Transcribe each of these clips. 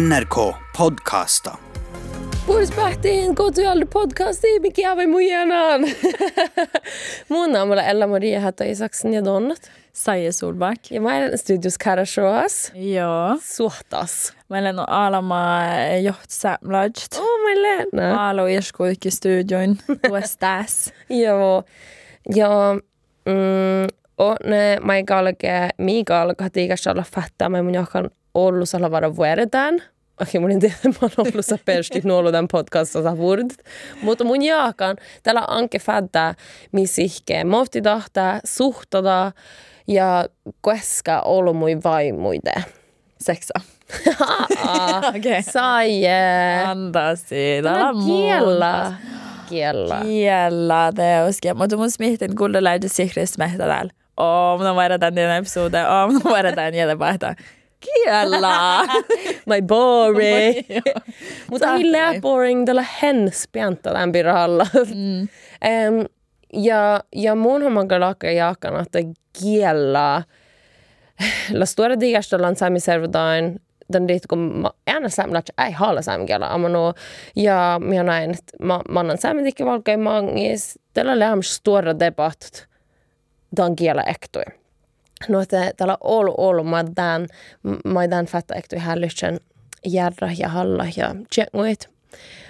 NRK podcaster. Boris Bahtin, go to all the podcasti, mikä aivan mujanan. Mun naamalla Ella Maria Hatta Isaksen ja Donnat. Saija Solbakk. Ja mä olen studios Karashoas. Joo. Suhtas. Meillä on Alama johtsamlajt. Oh, mä Lena. Alo ieskuikki studion. Tuostas. Joo. Ja mm, ne mä ei kalke, Mikael kahtiikas olla fattaa, mä mun johkan ollut salavara vuodetaan. Okei, mun en tiedä, mä oon ollut sä persti nuolu tämän podcastissa vuodet. Mutta mun jaakan, täällä anke fädda, missä ihke, mohti tahtaa, suhtada ja koska ollut mui vaimuide. Sexa. Okei. Saie. Andasi. Täällä on kiellä. Kiellä. Kiellä teoskia. Mutta mun smihtin kuulla lähde sikris mehtä täällä. Oo, mun on vaihda tän tiedän episode. Oo, mun on vaihda tän jätä vaihtaa. Kiellä. My boring. Mutta Tack. hilja boring, tällä hens pianta tämän pirahalla. Mm. Um, ja, ja mun homman kalaka jaakan, että kiellä. La stora digasta lan sami servodain, den dit kun ma ääna samlat ei haala sami kiellä amano ja minä näin, että ma mannan sami dikki valkei mangis, tällä lämmäs stora debatt dan kiellä ektoi. Ollut mä tämän, mä tämän fatta ektoi hälytsen järra ja halla ja tjenguit.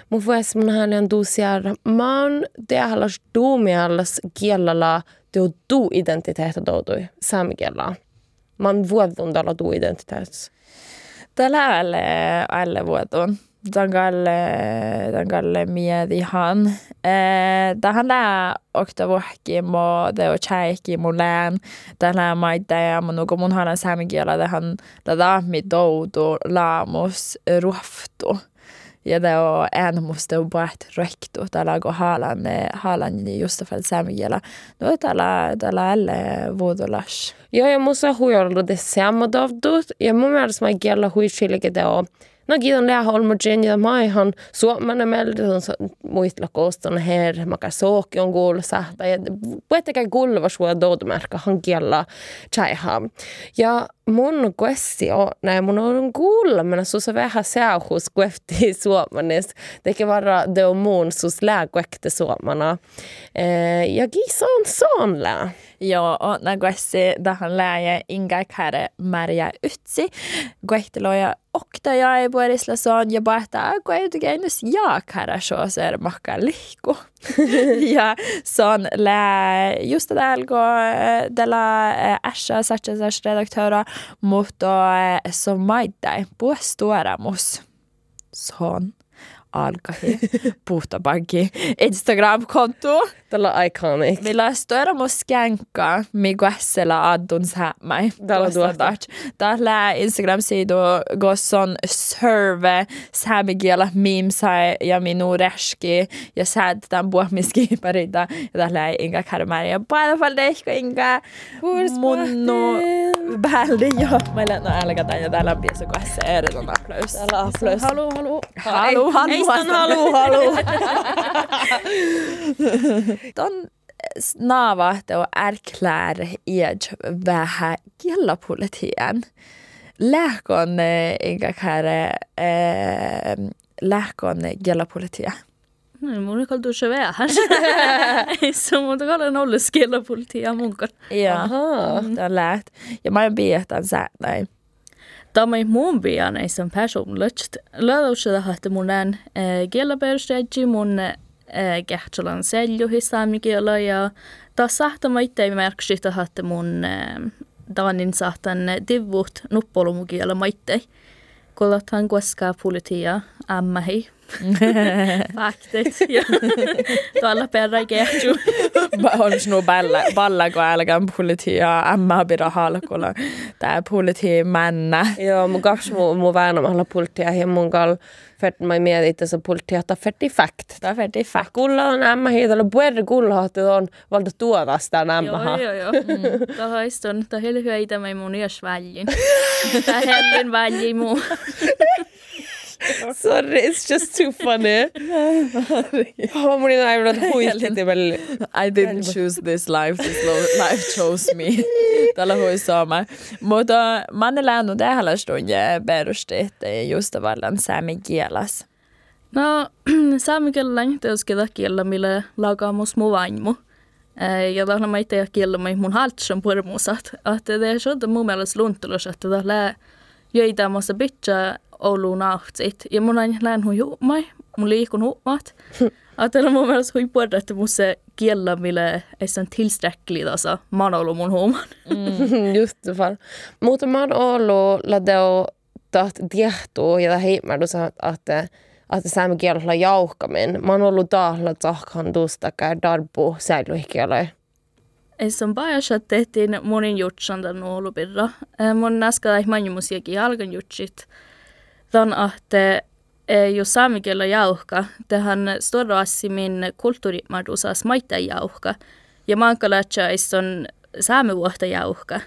Mun vuosi mun hän on tuus järra. Mä oon tehallas duumiallas kielellä teo tuu identiteetti doutui saamikielellä. Mä oon vuodun tällä tuu identiteetti. Tällä alle, alle vuoton. Tangalle miedihan. Eh, tähän lää okta vuokki mo te o chaikki mun lään. Tällä maita ja mun nuko mun hanan saamikielä tähän ladaami doudu laamus ruhtu. Ja det on en musta on bort röktu. Tällä kun haalan, haalan just för saamikielä. No tällä, tällä alle vuodolas. Joo, ja musta huijalla det samma dovdut. Ja mun mielestä mä kiellä huichilike te on. No kiitos lää holmogen ja mä ihan suomana meiltä on muistella kooston her, mä kai sooki on kuulossa. Tai puhuttakaa kuuleva sua doutumerkka han kiellä chaiha. Ja mun kuessi on, näin mun on kuulla, men så vähän seahus kuefti suomanis. Teke vara det on mun sus lää kuekte suomana. Eh, ja kiisa on sån lää. Joo, on guessi tähän lääjä inga kare Maria Ytsi. Guehtiloja Och oktaja jag puolislasoon ja paehtaa, kun ei tekee nyt jaakharasho ser makka lihku. ja se on lää, just täällä, kun tällä ässä satsasas redaktöra, mutta se on maittain puostuoramus. Se on alkahi puhtapankin Instagram-konto. Tällä iconic. Millä störa mo skänka mi guessela addun sämmäi. Tällä tuota. Tällä Instagram-sidu gosson serve sämikielä mimsai ja minu reski ja säd tämän puhmiski parita ja tällä ei inga karmari. Ja fall det ehkä inga munnu väldi jo. Meillä no älkä tän ja täällä biisi guesse eriton applaus. Täällä applaus. Halu, halu. Halu, halu. Heistä halu, halu. Ton naavahte och erklär ed vähän kielapolitian. Lähkon inga kare eh, lähkon kielapolitia. No, mun ei kaltu se vähän. Ei se on muuta kallan ollut skella munkar. Ja, Ahaa. det har lärt. Ja mä en biehtan sä näin. Tämä ei mun pian ei sen personligt. Löydäykset että mun ään kielaperustedji mun kehtsalan selju hisaamikielä ja taas sahtama itse merksi, että mun tavannin sahtan divut nuppolumukielä maitte. Kollathan koskaa politia ämmähi. Faktit. Ja tuolla perä kehtsu. on nu balla, balla kun älkään politia ämmä pidä halkulla. Tää politi männä. Joo, mun kaksi mun, mun väänamalla pulttia ja mun kal fett mä mietin itse asiassa pulttia, että fetti fact. Tää färdig fack. Kulla on ämmä hiitellä, puerre kulla, on valta tuovasta ämmäha. Joo, joo, joo. Tämä haistun. Tämä helhyä itä mä mun iäs väljin. Tämä hellin välji muu. Sorry, it's just too funny. mun ei aivan huihti välillä. I didn't choose this life, this life chose me. Tällä hui sama. Mutta mä oon läännyt tähän stunje perustit just vallan saamen kielas. No, saamen kielellä lähteus ketä kielellä, millä lagaamus mu vaimo. Ja tällä mä itse kielellä mun haltsen purmusat. Että det är så mun mielestä luntulus, että tällä jöitä muassa bitcha Ouluun nahtsit. Ja mun aina lään hui huumai, mun liikun huumat. Ajatella mun mielestä hui että mun se kielellä, millä ei sen tilsträcklig tasa. Mä oon ollut mun huuman. Just det fall. Mutta mä oon ollut ladeo taht diehtuu ja heimmärdu että että saamen kielellä jauhkamin. Mä oon ollut tahla tahkan tuosta käy darbu säilyhikielellä. Ei se on paljon, että tehtiin monin jutsan tämän nuolupirra. Mun näskä ei manjumusiakin alkan jutsit. Tämän, että jos saamen kielellä jauhka, tähän storassi min kulttuurimadusas maita jauhka. Ja maankalatsa on saamen vuotta jauhka.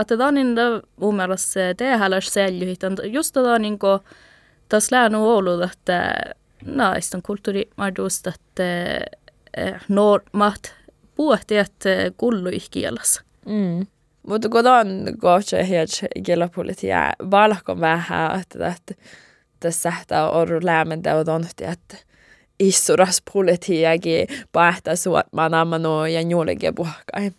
Että tämä on mun mielestä tehdä säilyhit. Just tämä on niin kuin tas lää nu ollut, että naisten kulttuurimadus, että normat puhtiat kulluihkielassa. Mm. Mutta kun on kohta helt kielapolitia, valkon vähän, että, että tässä on lämmentä on tonti, että issuras politiakin päähtää suotmaan ammanu ja juulikin puhkai.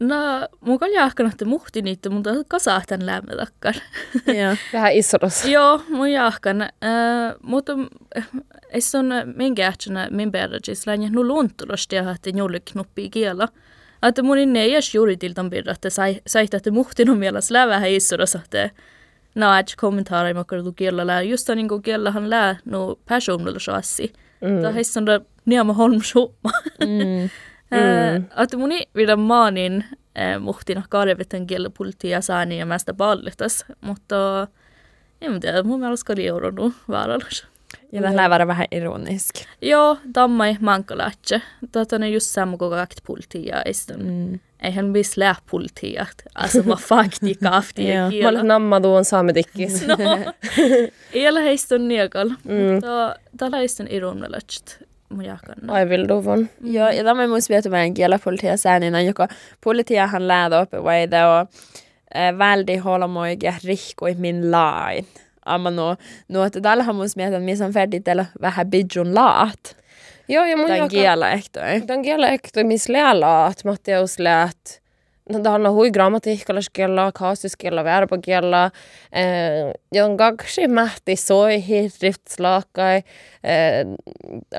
No, mun oli jahkanut muhti niitä, mutta kasahtan lämmö takkar. Joo. Vähän isoros. Joo, mun jahkan. Äh, mutta ei se on minkä ähtsänä min perrajis läänjä nu luontulosti ja että juuri knuppi kiela. Että mun inne ei edes juuri tiltan pirra, että sai, sait, että muhti no mielessä lää vähän isoros, että no äts kommentaari makar du kiela lää. Just niin kuin kielahan lää no personilla saassi. Mm. Tämä heistä on niema holmsumma. Mm. Mm. Att mun vielä maanin muhtina karvetan kielipultia saani ja mästä pallitas, mutta en tiedä, mun mielestä oli euronu vaarallis. Ja tämä vara vähän ironisk. Joo, tammai mankalatse. Tätä on just samma kuin kakt pultia. Mm. Eihän viss lää pultia. Alltså vad fakti kafti ja kiela. Mä olen namma tuon saametikkis. No, ei ole heistä on niekal. Mutta tällä heistä on jakan. Ai vill duvon. Joo, ja tämä mun vietu meidän kielapolitia säänina, joka politiahan läädä oppe vaida och äh, väldi holmoikia rihkui min lain. Amma no, no että tällähän mun mielestä, missä on färdigt vähän bidjun laat. Joo, ja mun Tämän kielä ehtoi. Tämän kielä ehtoi, missä lää laat, Matteus läät. Tämä on hui grammatiikkalaiskielä, kaasuskielä, verbokielä. Ja on kaksi mähti soihi, driftslaakai,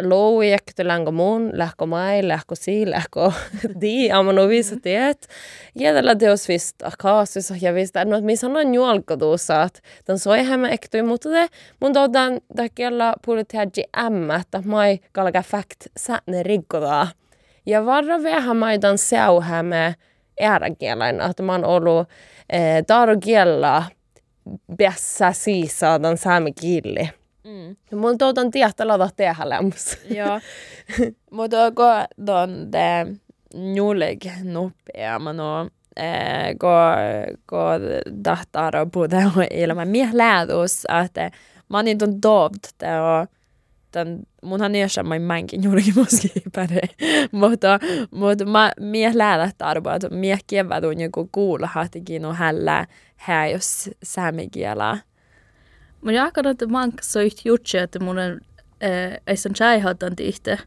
louiekty länkö mun, lähkö mai, lähkö si, lähkö di, amma no viisa tiet. Jädellä teos vista kaasus ja vista, no missä on juolko tuossa, että tämän soi hämä ektui, mutta te mun tuotan kielä puhutettiin ämmä, että mai kalka fakt sätne rikkodaa. Ja varra vähän maitan säuhämä, ääräkielen, että mä oon ollut eh, tarokielellä bässa siisadan saame kieli. Mm. Mun tuotan tietä lada tehdä lämmus. Joo. Mutta kun on det nulig nopea, man on eh, kun, kun dahtar både ilman mie lädus, että mä oon niin dovt, och tämän, munhan mankin juurikin muskiipare, mutta, mutta mä, mie lähdät arvoa, että mie kevät joku kuulla hatikin on hällä hää jos säämikielää. Mä jaakan, että mä oon jutsi, että mun on ei sen chai-hatan tihte.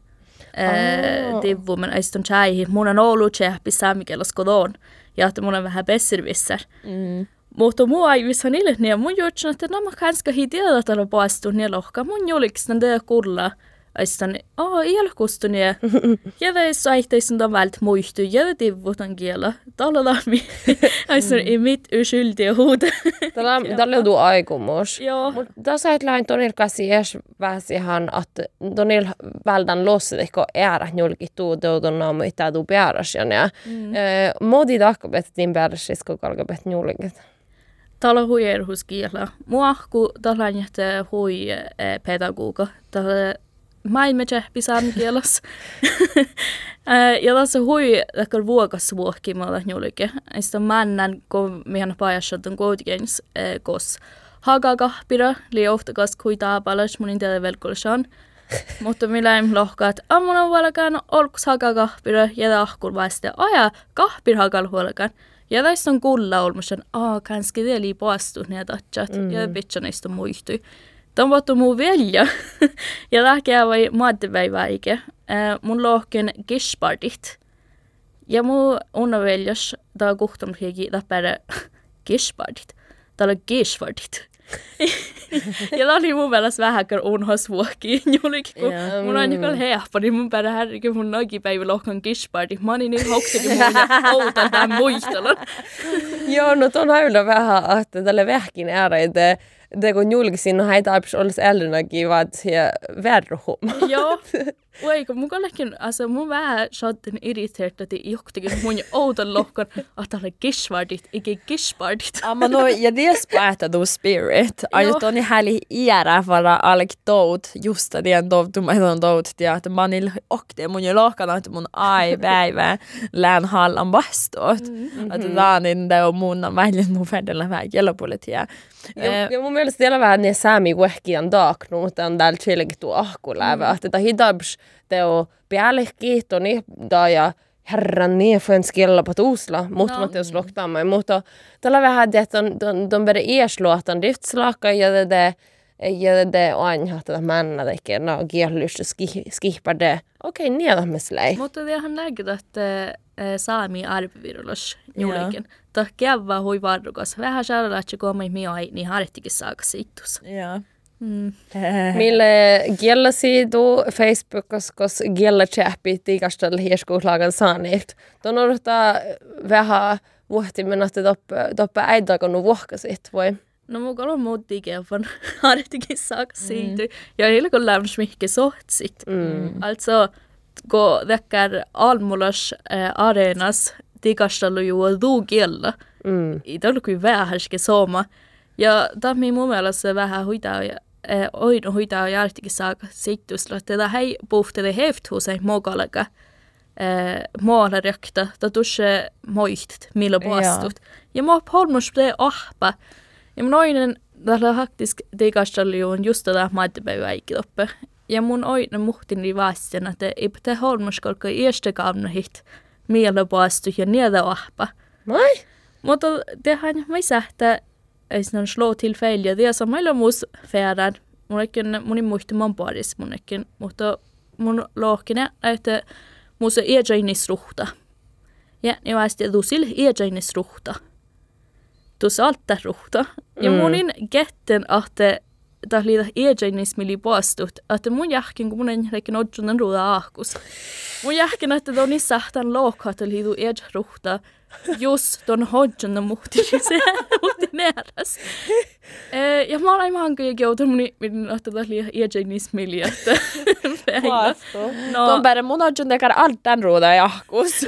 Tivvu, men ei sen chai. Mun on ollut chehpi säämikielas kodon. Ja että mun on vähän besservisser. Mm. Mutta mua ei vissan niille, niin mun jutsin, että nämä kanska hi tiedä tällä paastu niin lohka. Mun juliks nää kuulla. Aistan, oh, ilkustu niin. Ja det saitteisen då vält muistu, ja det tivutan kiela. Tällä lämmi. Aistan, i mitt uskyldiga hod. Tällä on aikomus. Joo. Mutta tässä ei lähin tonil käsi edes vähän, että tonil vältän lossa, että äärä julkit tuu tuutun naamu itää tuu pääräs. Ja modi takkapettiin pääräs, kun kalkapet julkit. Täällä hui erhuskielä. Mua, kun täällä on hui pedagoga. Täällä maailma tsehpi saamikielas. ja tässä hui ehkä vuokas vuokki mä olen julke. Sitten männän, kun mehän pajassa on kuitenkin kos hagakahpira, li ohtakas kui taapalas munin teille velkulsan. Mutta minä en lohkaa, että ammuna on valkaan olkus hagakahpira ja tahkur vasta aja kahpir hagal huolkan. Ja tässä on kulla olmusen, aa, kanske det li poastu ne tatchat, mm. ja bitcha näistä muistui. Tämä on muu velja. ja lähkeä vai maattepäiväike. Äh, mun lohken gishbardit. Ja mu unna veljas, tää on kuhtumisiakin läppärä gishbardit. Täällä on gishbardit. Ja tämä oli mun mielestä vähän kyllä unhas vuoki. Julikin, kun Joo. mun on joku helppo, niin mun perä härrikin mun nokipäivä lohkan gishbardi. Mä olin niin hoksakin mun outan tämän muistelun. Joo, no tuon hailla vähän, että tälle vähkin är det, det kun julkisin, no heitä alpis olisi ällynäkin, vaan se verruhum. Joo. Oi, kun mun kollekin, alltså mun vähän shottin irriteert, että johtakin mun outon lohkon, että oli gishbardit, eikä gishbardit. Amma no, ja det päätä du spirit. Aina Joo. toni häli iärä vara alk dout, just det en dout, du mä on dout, ja että manil okte mun jo lohkana, että mun ai päivä lään hallan vastuut. Että laanin det on mun on välillä mun färdellä vähän kellopolitia. Ja, ja mun mielestä siellä vähän ne säämi kuehkian daaknu, mutta on täällä chilläkin tuo ahkulävä. Että tämä hidabs teo päällekin, toni da ja herran niin för en skella på Oslo, mutta No. sloktaamaan. Mutta tällä vähän, että on, on, on bere iäsluotan driftslaka ja det det ja det det on tämä männä tekee, no kiellystä skihpar det. Okei, okay, niitä me slei. Mutta ihan näkyy, että saami arpivirulus juurikin. Kävä hui varrukas. Vähän saada, että kun me ei, niin harjoittikin saaka siittus. Ja. Mm. Mille kielasidu Facebookos, kos kielachappi tiikastel hieskuuslagan saaneet. Tuon odottaa vähän vuohtimen, että toppe, toppe äitäkonu vuohkasit, voi. No mun kolon muutti kävän harjoittikin saaka siity. Ja heillä kun lämmäs mihke sohtsit. Mm. Alltså, kun väkkär almulas äh, arenas tikastelu juo tuu kiellä. Mm. ei ollut kuin vähäske sooma. Ja tämä mun mielestä vähän huitaa ja äh, oin huitaa ja artikin saaka sittusla. Tätä hei puhtele heftuuseen mokalaka. Äh, Måla rökta, ta tusse moiht, millä puastut. Ja mä polmus det ahpa. Ja mun oinen, tällä haktisk tikastelu on just tätä maittepäivää ikiloppe. Ja mun oinen muhtin li vasten, että ei pitää holmus kolka iästä kaunahit, millä puastu ja niitä ahpa. Mai? Mutta tehän mä sähtä ei sinun slå tillfälliga det som meillä mus färdan. Mun ekin mun muisti mun paris mun ekin, mutta mun lohkine että mus iäjainis ruhta. Ja niin vasti du sil iäjainis ruhta. Du salta ruhta. Ja Mm. munin getten että tämä liitä iäjainis mili poastut, että mun jahkin kun mun en reikin odjunen ruuda ahkus. Mun jahkin että tuon niissä tämän lohkaa, että ruhta. Just tuon hodjon muhti se muhti näräs. Eh, ja mä olen ihan kyllä joutunut mun minun että tämä liian iäjainis mili, että No. Tuon päälle mun on tekar allt den ruuda jahkus.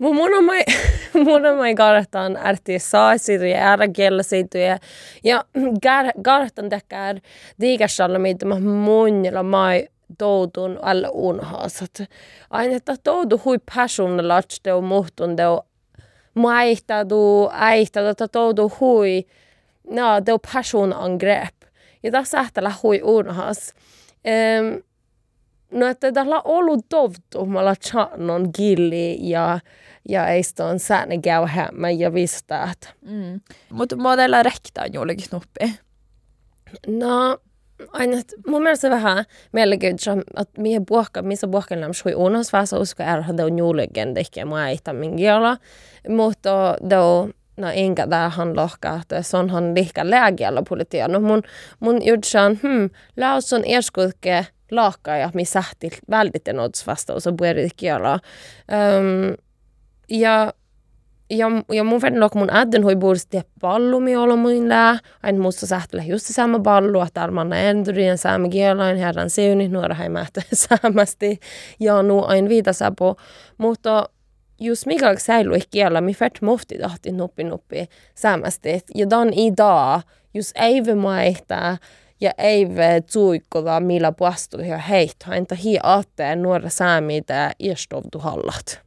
Mun mun on mai, mun on mai kartan ärti saasitu ja ära kielasitu ja, ja gar, kartan tekär diikasalla mitä mä munilla mai toutun alla unhaasat. Aina, että toutu hui että te on on maihtadu, äihtadu, että toutu hui, no, te on passion angrepp. Ja tässä ähtälä hui unhaas. Um, No, että tällä on ollut tovtu, mä ollaan channon gilli ja, ja ei sitä on käy hämmä ja vistaat. Mm. Mutta modella rektaa juurikin nuppi. No, aina, että mun mielestä se vähän mielenkiintoista, että mihin puhka, missä puhkan lämmäs hui unos vasta usko är att det on juurikin tehkä mä ei tämän. Mutta on no enkä tähän lohkaa, että se onhan lihkä lääkiellä politia. No mun, mun jutsan, hmm, laus on erskutke laakka ja mi sähti väldigt en odds vastaus och började kiela. Um, ja ja, ja mun färdin lok mun ädden hui bursti pallu mi olo mun lää. Ain musta sähtele just se sama pallu, että armanna endurien saamme kielain herran seuni, nuora häimähtä saamasti. Ja nu ain viitasapo. Mutta just mikä säilyy kiellä, mi färt mofti tahti nuppi nuppi saamasti. Ja dan i dag, just eive maihtaa, ja eive tsuikkoda millä puastu ja heitä. Entä hi aatte nuora saamita iestovdu hallat.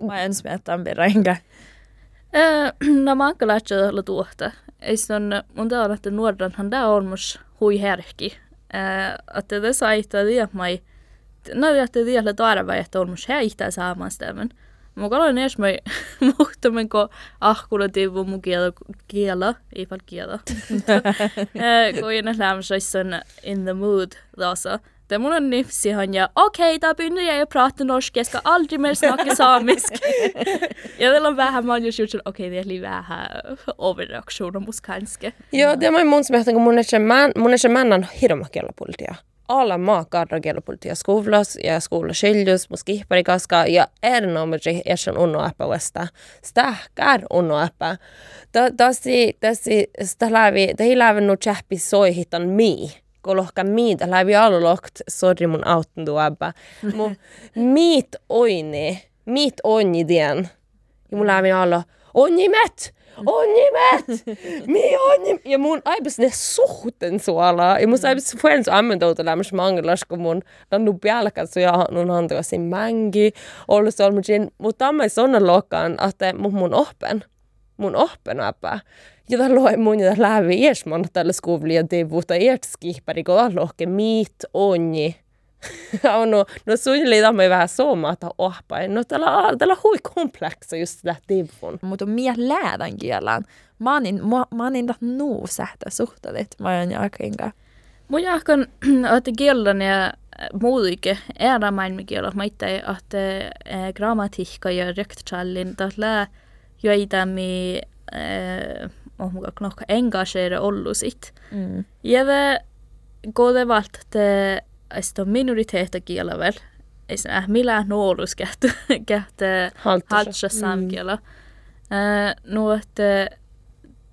Mä en berra enkä. No mä oon kyllä olla tuohta. ei on mun tää että nuoranhan tää on mus hui herkki. Että det saita det mai no että vielä taara vai että on mus heitä saamaan stämmen. Mä kaloin ees mai muhtamen ko ahkulla tiivu mun kiela kiela, ei fall kiela. Kun en lämsäis in the mood tässä. Det må någon nifsi han ja, okej, okay, då börjar jag ju prata norska, jag ska aldrig mer snacka samisk. jag vill vähän man just okei, okay, det är vähän overreaktioner mus kanske. Joo, tämä on mun mielestä, kun mun ei man, mun ei männan hirma kielapolitia. Alla maa kadra kielapolitia skolas ja skola skiljus, mus kihpari kaska ja erinomaisesti ersan unno äppä vasta. Stähkär unno äppä. Tässä, tässä, sitä lävi, det lävi nu tjäppi soi hitan mii lohka miitä läpi alulokt, sorry mun auton tuopa. Mu miit oini, miit onni dien. Ja mun läpi allo, onni met! Onni met! Mi onni! Ja mun aibas ne suhten suola. Ja mun aibas fuen su ammendouta lämmäs mangelas, kun mun lannu pialkas su jahan nun hantuasin mängi. Ollut se olmujin, mutta amma sonna lokan, että mun oppen. Mun oppen äpä. Ja da loi mun ja lävi iesman tällä skuvlia devuta ertskipari kun lohke miit onni. on no, no suunnilleen tämä vähän soomata ohpain. No tällä, tällä hui kompleksa just sitä devun. Mutta mie läädän kielan. Mä oon mä oon nuu sähtä suhteet. Mä oon jakinka. Mun jahkan, että kielan ja muodike är det mein med kielot. Mä itse, että grammatiikka ja röktchallin, tällä joita mi on mukaan knokka engageera ollut sit. Mm. Ja ve gode valt te esto minoriteettakielä vel. Ei se äh millä nuolus kähtä haltsa samkielä. Mm. No että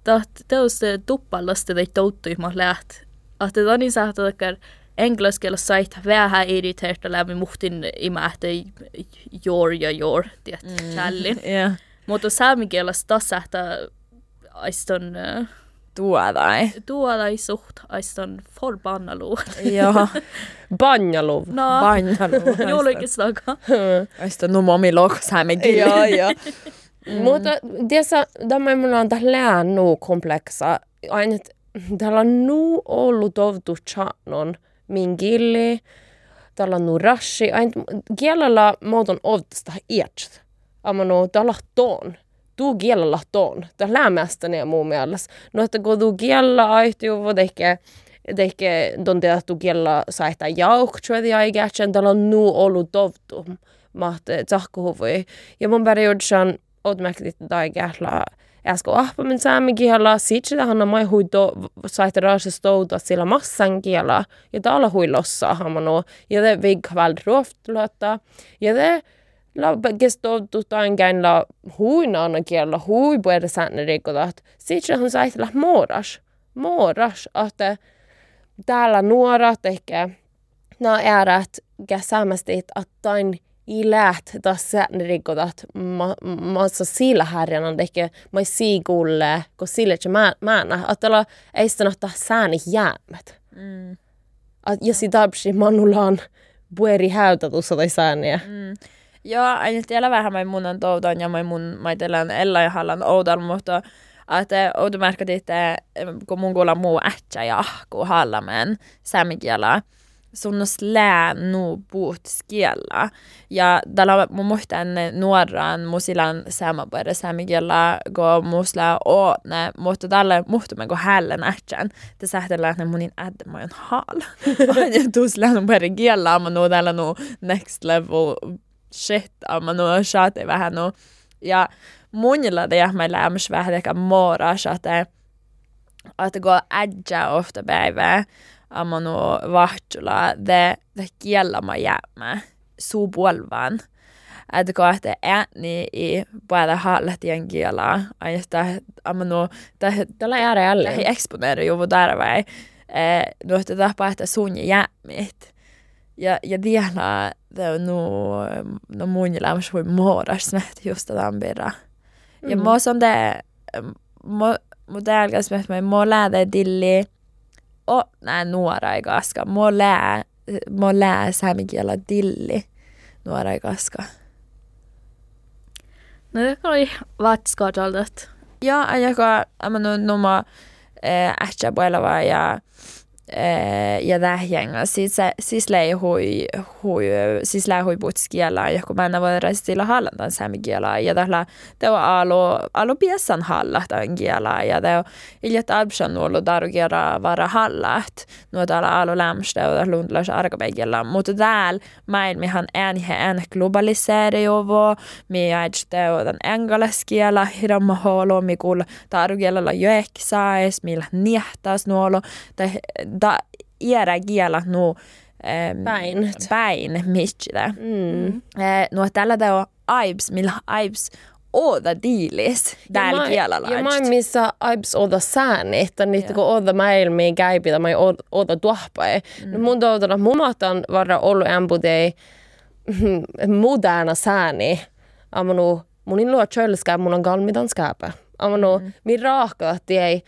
taht teos tuppallasta ei touttu mä läht. Att det niin saattaa että englanniskielä sait vähän irriteerta läpi muhtin imähtä jor ja jor, tiedät, mm. Mutta saamikielä tässä, että aiston uh, tuodai. Tuodai suht aiston forbannalu. Joo. Banjaluv. No. Banjaluv. Julkistakaan. Aiston no momi lokosäämenkin. Joo, joo. Mm. Mutta tässä tämä minulla on tällä nu kompleksa. Aina täällä on nu ollut tovtu chanon min gilli. Täällä on nu rashi. Aina kielellä muoton ovtasta iätset. Amma no täällä on tuu kielellä. Tämä lämmästäni mun mielestä. No, että kun tuu kielellä aihtuu, voi ehkä ehkä donde tuu kielellä saihtaa jauhtua ja eikä täällä on nu ollut tovtu. Mahte tsahkuhuvui. Ja mun periodsan odmäktigt tai kielellä äsken ahpamin saamen kielellä. Sitten hän on mai huido saihta raasesta touta sillä massan kielellä. Ja täällä huilossa hamano. Ja det vigkväll ruoftluotta. Ja det la gesto tain gain la hui anna kielä hui puhuta säännä rikotat. Sitten on saitella moras. Moras, että täällä nuorat ehkä nämä äärät käsämästi, että tain i läht taas säännä rikotat. Mä sa sillä härjänä, ehkä mä siikulle, kun sillä että mä että la ei sitä ottaa säännä jäämät. Mm. Ja sitä manulaan pueri häytätussa tai säännöjä. Mm. Joo, tiedä vähän mä mun on toutan ja mä mun maitelän ella ja hallan oudan, mutta että oudu märkä että kun mun kuulla muu ähtsä ja ahku hallamen samikielä sunnus lää nu puhut skiella. Ja tällä mun muistan nuoran musilan samapuolella samikielä, kun musla ootne, mutta tällä muhtumme kun hällen ähtsän. Te sähtellä, että munin ädde mä oon haal. Ja tuus lähden puolella kielä, mutta nu tällä nu next level shit amma no shate vähän no ja munilla det jag mig lämns vähän ehkä mora shate att gå ädja ofta päivää amma no vahtula det det kiellä mä jäämä suupolvan että kun että ääni i både hallet igen kiela että amma no tällä ääreällä ei exponera ju där vai eh no että tapaa että sun jäämit ja ja vielä no, no mun elämässä voi muodossa just tämän birra. Ja mm. mä som det, mä, mutta älkäs mä, että mä lää dilli, o nää nuora ei kaska, mä lää, mä lää säämikielä dilli, nuora ei kaska. No det oli vatskajaldat. Ja, joka, ama no, numa ähtsä puolella ja ja tähjänga. Siis, siis lei hui, hui, siis lei hui putskiela, ja kun mä en voi restillä hallantan saamikielaa, ja tällä te on alu, alu piessan hallahtan kielaa, ja te on iljat absan ollut tarkiera vara hallat, nuo täällä alu lämstä, ja lundlas arkapäikielä, mutta täällä maailmihan en en globaliseri ovo, mi äidste on tämän englanniskielä, hirma holo, mi kuulla tarkielä joeksais, millä niehtas nuolo, da era kiela nu ähm, Päin. päin mistä. Mm. Eh, no tällä tää on aibs, millä aibs oda diilis täällä kielellä. Ja mä missä aibs oda sääni, että niitä kun oda maailmiin käypitä, mä oda tuohpai. No mun toivotella mumatan varra ollut ämpudei moderna sääni. Amanu, mun in luo kölskap, mun on galmidan skapa. Amanu, mi raaka, että ei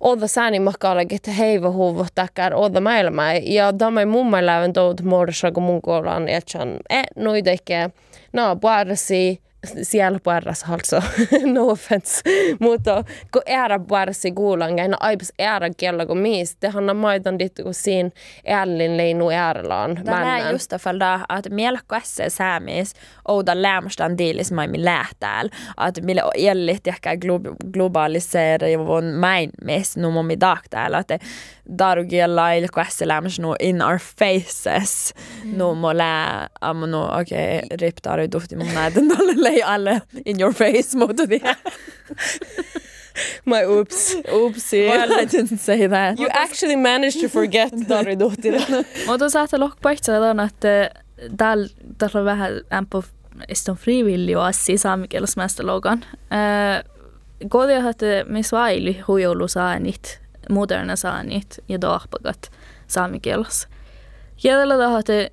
oda sääni makkaalakin, että heivä huvut takkar oda maailmaa. Ja tämä ei mun mielestä tuot muodossa, kun mun koulun, että e, noita ehkä, no, puarasi, siellä puarras alltså, no offense. Mutta kun ära puarasi kuulan, ja no aibs ära kiellä kun mis, det handlar maitan dit kun siinä ällin leinu ärlaan. Tämä on just fall da, att mielekkässä säämis ouda lämstan diilis maimin lähtääl, att mille ellit ehkä globalisera ja von main mes nu momi daktääl, että darugiella ilkkässä läms nu in our faces, nu mo lä, amma nu okei, okay, rip daru tuhti mun näiden tolle lei alle in your face mutta det. My oops. Oopsie, Well, I didn't say that. You actually managed to forget Dari Dohtira. Mutta saattaa lohkopaitsa on, että täällä täällä on vähän ämpö istun frivillig assi saamikielismästä logan. Kodia että missä vaili huijolu saanit, moderna saanit ja dohpagat saamikielos. Kielellä taho, että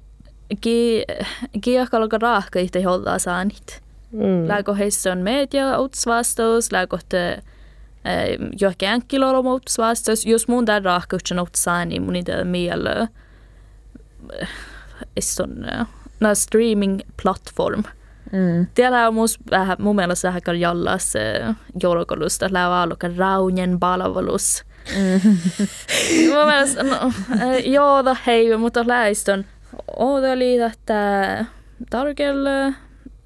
kiekalla raahka itse hollaa saanit. Mm. Lägå heisson media utsvastaus, lägå te johonkin änkkilolla utsvastaus. Jos mun tää raahkutsen utsaan, niin mun itse mielellä iston na streaming platform. Mm. Tiellä on mus vähän, mun mielestä vähän jallas joulukolusta, lävä alkaa raunien palvelus. mun mielestä, no, joo, da hei, mutta läistön. Oda liitättää tarkelle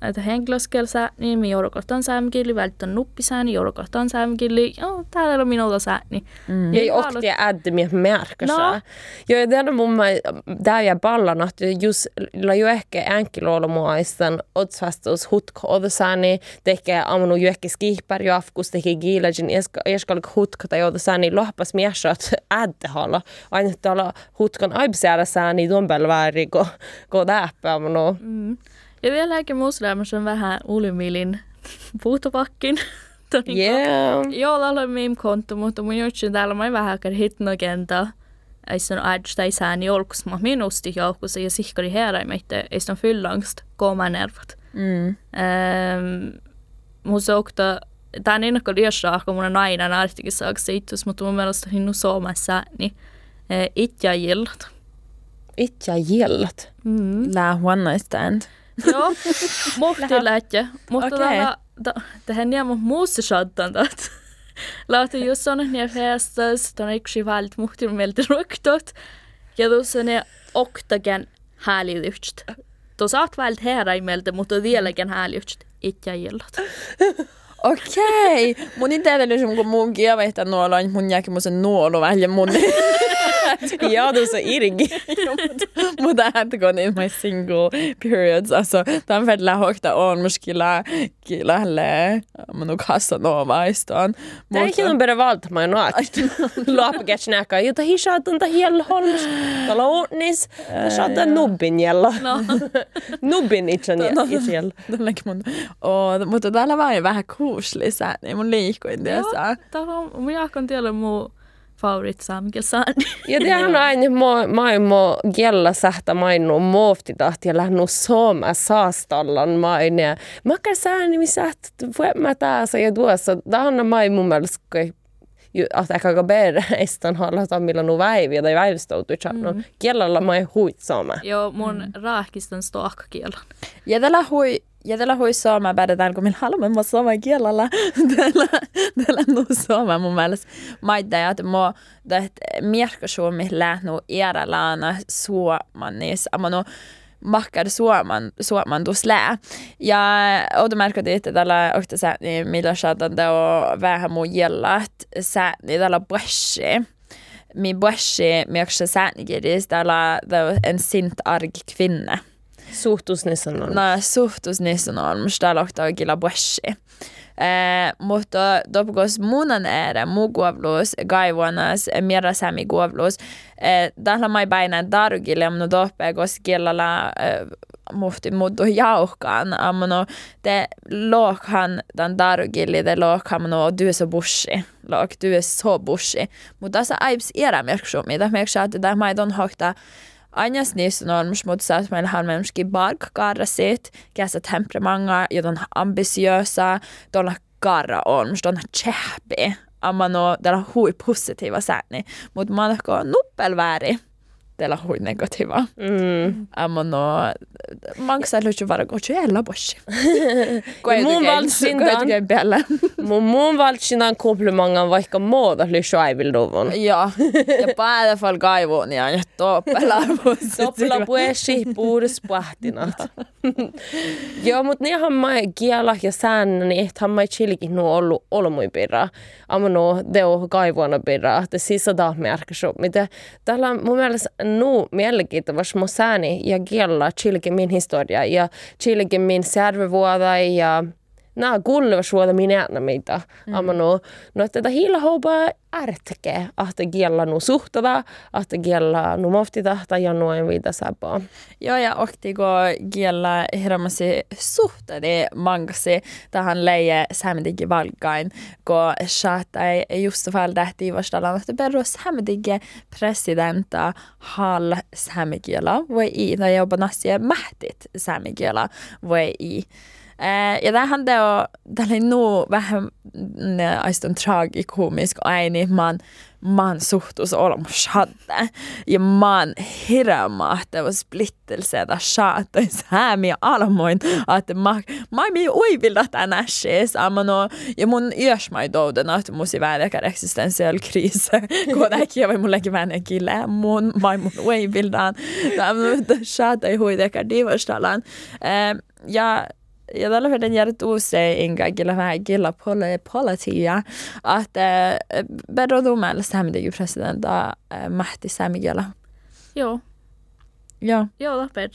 että henkilöskielsäni, mi joudukohtaan säämkili, välttämättä nuppisääni, joudukohtaan säämkili, joo, täällä on minulta sääni. Mm. Ja och det är mitt märke så. No. Ja det är mun där jag ballan att just la ju ehkä änkilolo muaistan otsvastus hutko odosani teke amunu ju ehkä skipar ju afkus teke gilajin eskal hutko tai odosani lohpas mieshat ädde halla. Aina tala hutkon aibsäädä sääni dombelväri ko ko däppä amunu. Mm. Ja vieläkin muslimissa on vähän ulimilin puutopakkin. Yeah. Joo, täällä on meme konto, mutta mun jutsin täällä on vähän aikaa hitnogenda. Ei se ädstä ei sääni olkus, mutta minusti joukossa ja sihkari heräimättä, ei se on fyllangst, kooma nervat. Mm. Ähm, mun sokta, tää on ennakko liiassa, kun mun on nainen artikin saako se itse, mutta mun mielestä hinnu Suomessa, niin äh, itse jillat. Itse gillat. Mm. Night stand. Joo, mohti lähtjä. Mutta okay. tähän niemä muussa shaddandat. Lauta just on niin festas, ton yksi valt muhti meiltä ruktot. Ja tuossa ne oktagen hääliyht. Tuossa saat vält heräimeltä, mutta vieläkin hääliyht. Itse jillat. Okei, mun ei tiedä, kun mun kielehtä nuolla, niin mun jääkin mun sen nuolu vähän mun. Ja, du så irgi. Mutta ääntäkö in my single periods, alltså tämän välillä hoikta on muskilla kielelle mun Casanova istaan. Det är inte bara valt man nåt. Loppuket snäka, jota hishaatan ta hiel holms. Tala ordnis. Ta shata nubbin jella. No. Nubbin itsen jell. Tällänkin mun. Och, mutta täällä vaan vähän kuuslisää, niin mun liikuin tässä. Täällä on, mun jaakon tiellä mun favorit saamikelsaan. Ja det on aina mo maailmo gella sähtä mainu muofti tahti ja lähnu sooma saastallan maine. Makar sääni missä mä taas ja tuossa. Tämä on mun mielestä att ehkä estan halla millä nu väiviä tai väivistoutuja. No, kielellä mä ei huit saame. Joo, mun mm. raakistan stoakkakielon. Ja tällä hui ja tällä hui sooma päätetään, kun minä haluamme mua suomen kielellä. tällä, tällä nu sooma mun mielestä. Maidda ja että mua, että mierkasuumi lähnu iärälään suomannis. Amma nu makkar suoman, suoman tus lää. Ja automerkati, että tällä ohta sääni, millä saatan teo vähän mun jellat sääni tällä brässi. Mi brässi, mierksa säänikirjis, tällä en sint arg kvinne. Suhtusnissan on. No, suhtusnissen on musta lohtaa kyllä brässi. Eh, mutta topikos munan ääre, muu kuovluus, gaivuanas, mierä sämi kuovluus. Eh, tällä mai päinän tarukille, mutta toppe, koska kielellä eh, muhti muuttu jauhkaan. Amma te lookhan tämän tarukille, te lookhan no är så bushi. Look, så bushi. Mutta tässä aips era merksumi, tämä merksaa, että tämä ei ton hokta Anjas mutta että meillä on myöskin barkkarrasit, käsä temperamanga, ja on ambitiösa, tuolla karra on, myös on tjähpi. Amma no, tällä hui positiiva sääni, mutta mä oon nuppelvääri. Tällä hui negatiiva. Mm. Amma no, maksaa lyhtsy vara kohtsu jällä boshi. mun valtsin dan- Koetuken päällä. Mun mun valtsinan komplimangan vaikka muuta lyssy aivilduvun. Ja, ja päällä fall kaivuun ja ja toppela. Toppela puesi puhdas pahtinat. Joo, mutta niinhän mä kiela ja säännä, niin että mä chilikin nu ollut olmui pirra. Amma no, deo kaivuana pirra, että on taas merkissu. Mitä täällä on mun mielestä nu mielenkiintoista mun sääni ja kiela chilikin min historia ja chilikin min särvevuoda ja Nää kuuluvat suoda minä mitä. Mm. Amma no, no että tätä hiila ärtke, että kiellä nu suhtada, että kiellä nu moftita tai ja noin viitä säpää. Joo, ja ohtiko kiellä hirmasi suhtadi mangasi tähän leije sämdigi valkain, kun saatai just fall tähti vastalan, että perro sämdigi presidenta hal sämikiela voi i, tai jopa nasia mähtit sämikiela voi i. Eh, ja tämähän teo, täällä oli nu vähän mm, aiston tragikomisk aini, man, man suhtus olemus hadde. Ja man hirma, että var splittelse, että saatais hämi almoin, että ma, ma mi uivilda tämän äskeis, amma no, ja mun yös mai douden, että musi väärikär existentiell kris, kun äkkiä vai mullekin vähän kille, mun, mai mun uivildan, että saatai huidekär divastalan. Ja ja tällä verran järjet usein inga kyllä vähän kyllä pole politia, että äh, bedro dumel sämdigi presidenta äh, Mahti Sämigela. Joo, Joo, joo, läpper.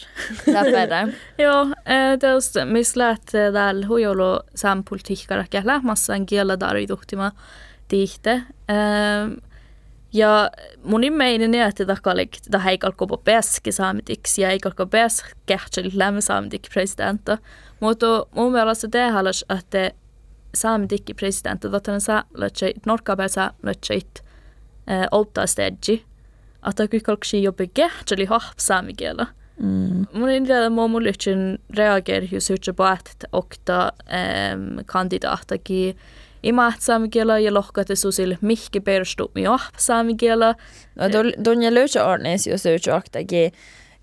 läpere. Joo, eh, teos mis läht täällä huijolo sam politiikkarakka lähmassan kiellä tarvituhtima tihte. Ja mun immeinen är att det kallik det här kalko på beske sametiksi ja ei kalko bes kähtsel lämme sametik presidenta. Mutta mun mielestä det halas että sametik presidenta då den sa lätsä norka sa lätsä opta stedji. Että kyllä kalksi jopa kähtseli hap samekielä. Mm. Mun idea må mun lytsin reager ju sutja på att okta um, kandidaatakin i maat saamikielä ja lohkate susil mihki perustu mi oh saamikielä. No dunja löytö ornis jos löytö oktakin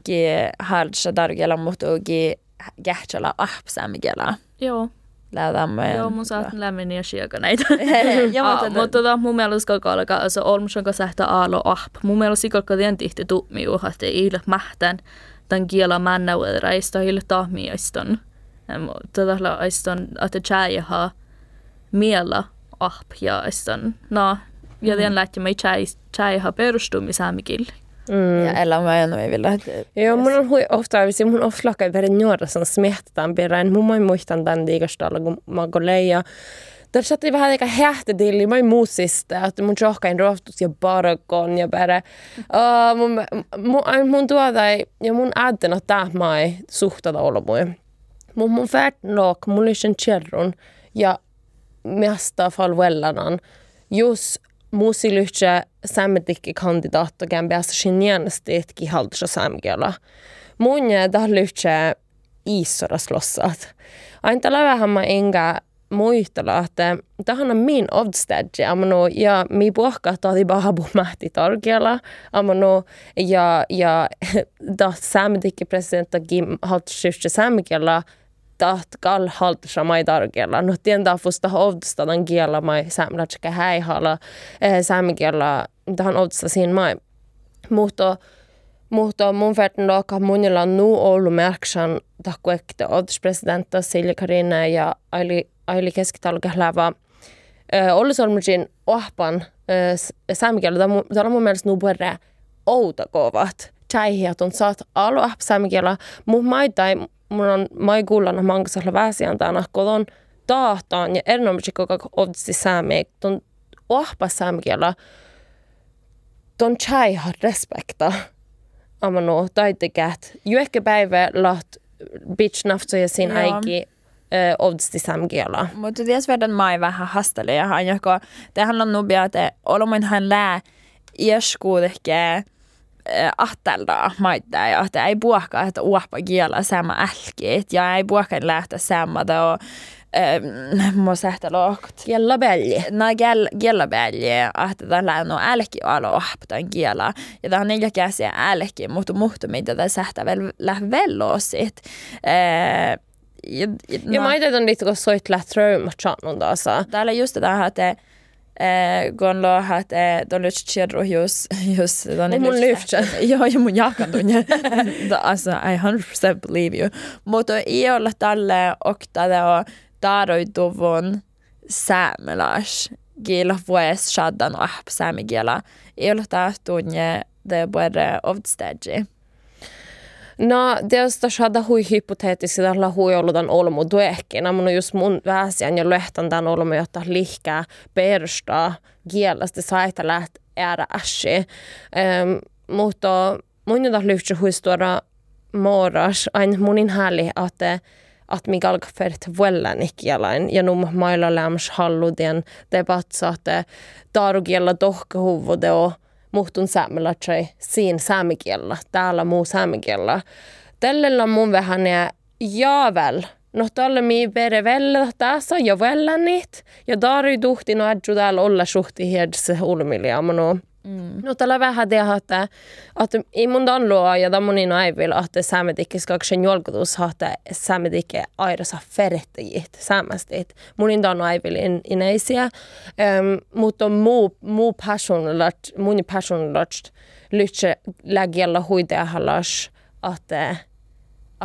ki halsa dargela mutta ki kähtsellä ah Sämigela. Joo, Lähdämme. joo mun saat lämmin ja siaka näitä. Ja Ah, mutta tota, mun mielestä kalka alkaa, also olmusan kanssa sähtä aalo ahp. Mun mielestä kalka tien tihti tuumi että ei ile mähtän tämän kielä männä uuderaista ile tahmiaiston. Tätä aiston, että tjäjäha miellä ahp ja aiston. No, ja tien lähti me tjäjäha perustumi saamikille. Mm. ja ella mä en ole vielä. Joo, mun on hui ofta, hvis mun verran nuora som smiehtetään perään. Mun mä muistan tämän diikastalla, kun mä oon leija. Där satt det vähän aika hähtetili, mä muusista, että mun johkain rohtus ja barakon ja bara, uh, mun, mun, mun tuota ja mun tää mä ei suhtada olla mui. Mun mun färtnook, mun lysen kjerrun ja mesta falvellanan, jos muusi lyhtsä sämmetikki kandidaat och gän päästä sinjänestitki haldsa sämgela. Mun ja dah lyhtsä iissora slossat. Aina tällä vähän mä enkä muistella, että tähän on min odstedge, amano, ja mi puhka tahti bahabu mähti tarkella, amano, ja, ja da saamedikki presidenttakin haltsyftse saamikella, taht kall haltsa mai tarkella. No tientä fusta odstadan kiellä mai saamlatska häihalla, eh, saamikella, tähän odsta siinä mai. Mutta mutta mun verran doka monilla on nu ollut merksan tahkuekte oddspresidentta Silja Karina ja Aili, Aili keskitalkehlava Ollisolmusin ohpan saamikielä. Tämä on mun mielestä nu bare outa kovat. Tjäihiät on saat ahp saamikielä. Mun maitai, mun on mai kuullana mankasalla väsiantana, kodon tahtaan ja erinomaisesti koko odsi saami. Ton ohpa saamikielä. Ton tjäihat respekta amano taitekät. Juekka päivä laht bitch naftoja sin aiki ovdsti samkiela. Mutta ties verran mai vähän hastele ja hän joko tehän on nubia että olomin hän lää ieskuudekään ahtelda maita ja että ei puhka että uoppa kiela sama älkit ja ei puhka lähteä sammata och må sätta lågt. Kielabälje. No kielabälje, että tällä on älki alo ahptan kiela. Ja tämä on neljä käsiä älki, mutta muhtu mitä tämä sähtää vel lähvellosit. Ja, ja, no. mä ajattelin, että soit lähtröymät channun taas. Täällä just tätä, että kun lo hat de lyfter just just de mun lyfter. Ja, ja mun jakan tunne. alltså I 100% believe you. Mutta i olla tälle oktade och taaroituvun saamelais kiela vues shaddan ahp saamikiela. Ei ole tahtunne det bare ovdstedji. No, tietysti shadda hui hypoteettisesti tällä hui ollut tämän olmu duekki. mun just mun väsiän ja lehtan tämän olmu, jotta lihkää persta kielestä saita läht äära äsi. Um, mutta mun jota lyhtsä huistuora moras, aina munin häli, että att mig algafert vuellan ikkialain ja num mailla läms halludien debatsaate taarukiella tohkahuvude o muhtun saamelatsai siin saamikiellä, täällä muu saamikiellä. Tällä mun vähän ja jaavel. No tällä mi vere vellä tässä ja vellänit. Ja daarui tuhti no adju täällä olla suhti hiedse ulmilia. No, Mm. No tällä vähän tehdä, että, että ei mun danloa ja tämä monin aivilla, että saametikki skaksen julkutus, että saametikki airasa ferehtäjit saamastit. Monin dan aivilla in, ineisiä, um, mutta muu, muu passionelat, mun passionelat lyhtsä lägellä huiteahallas, että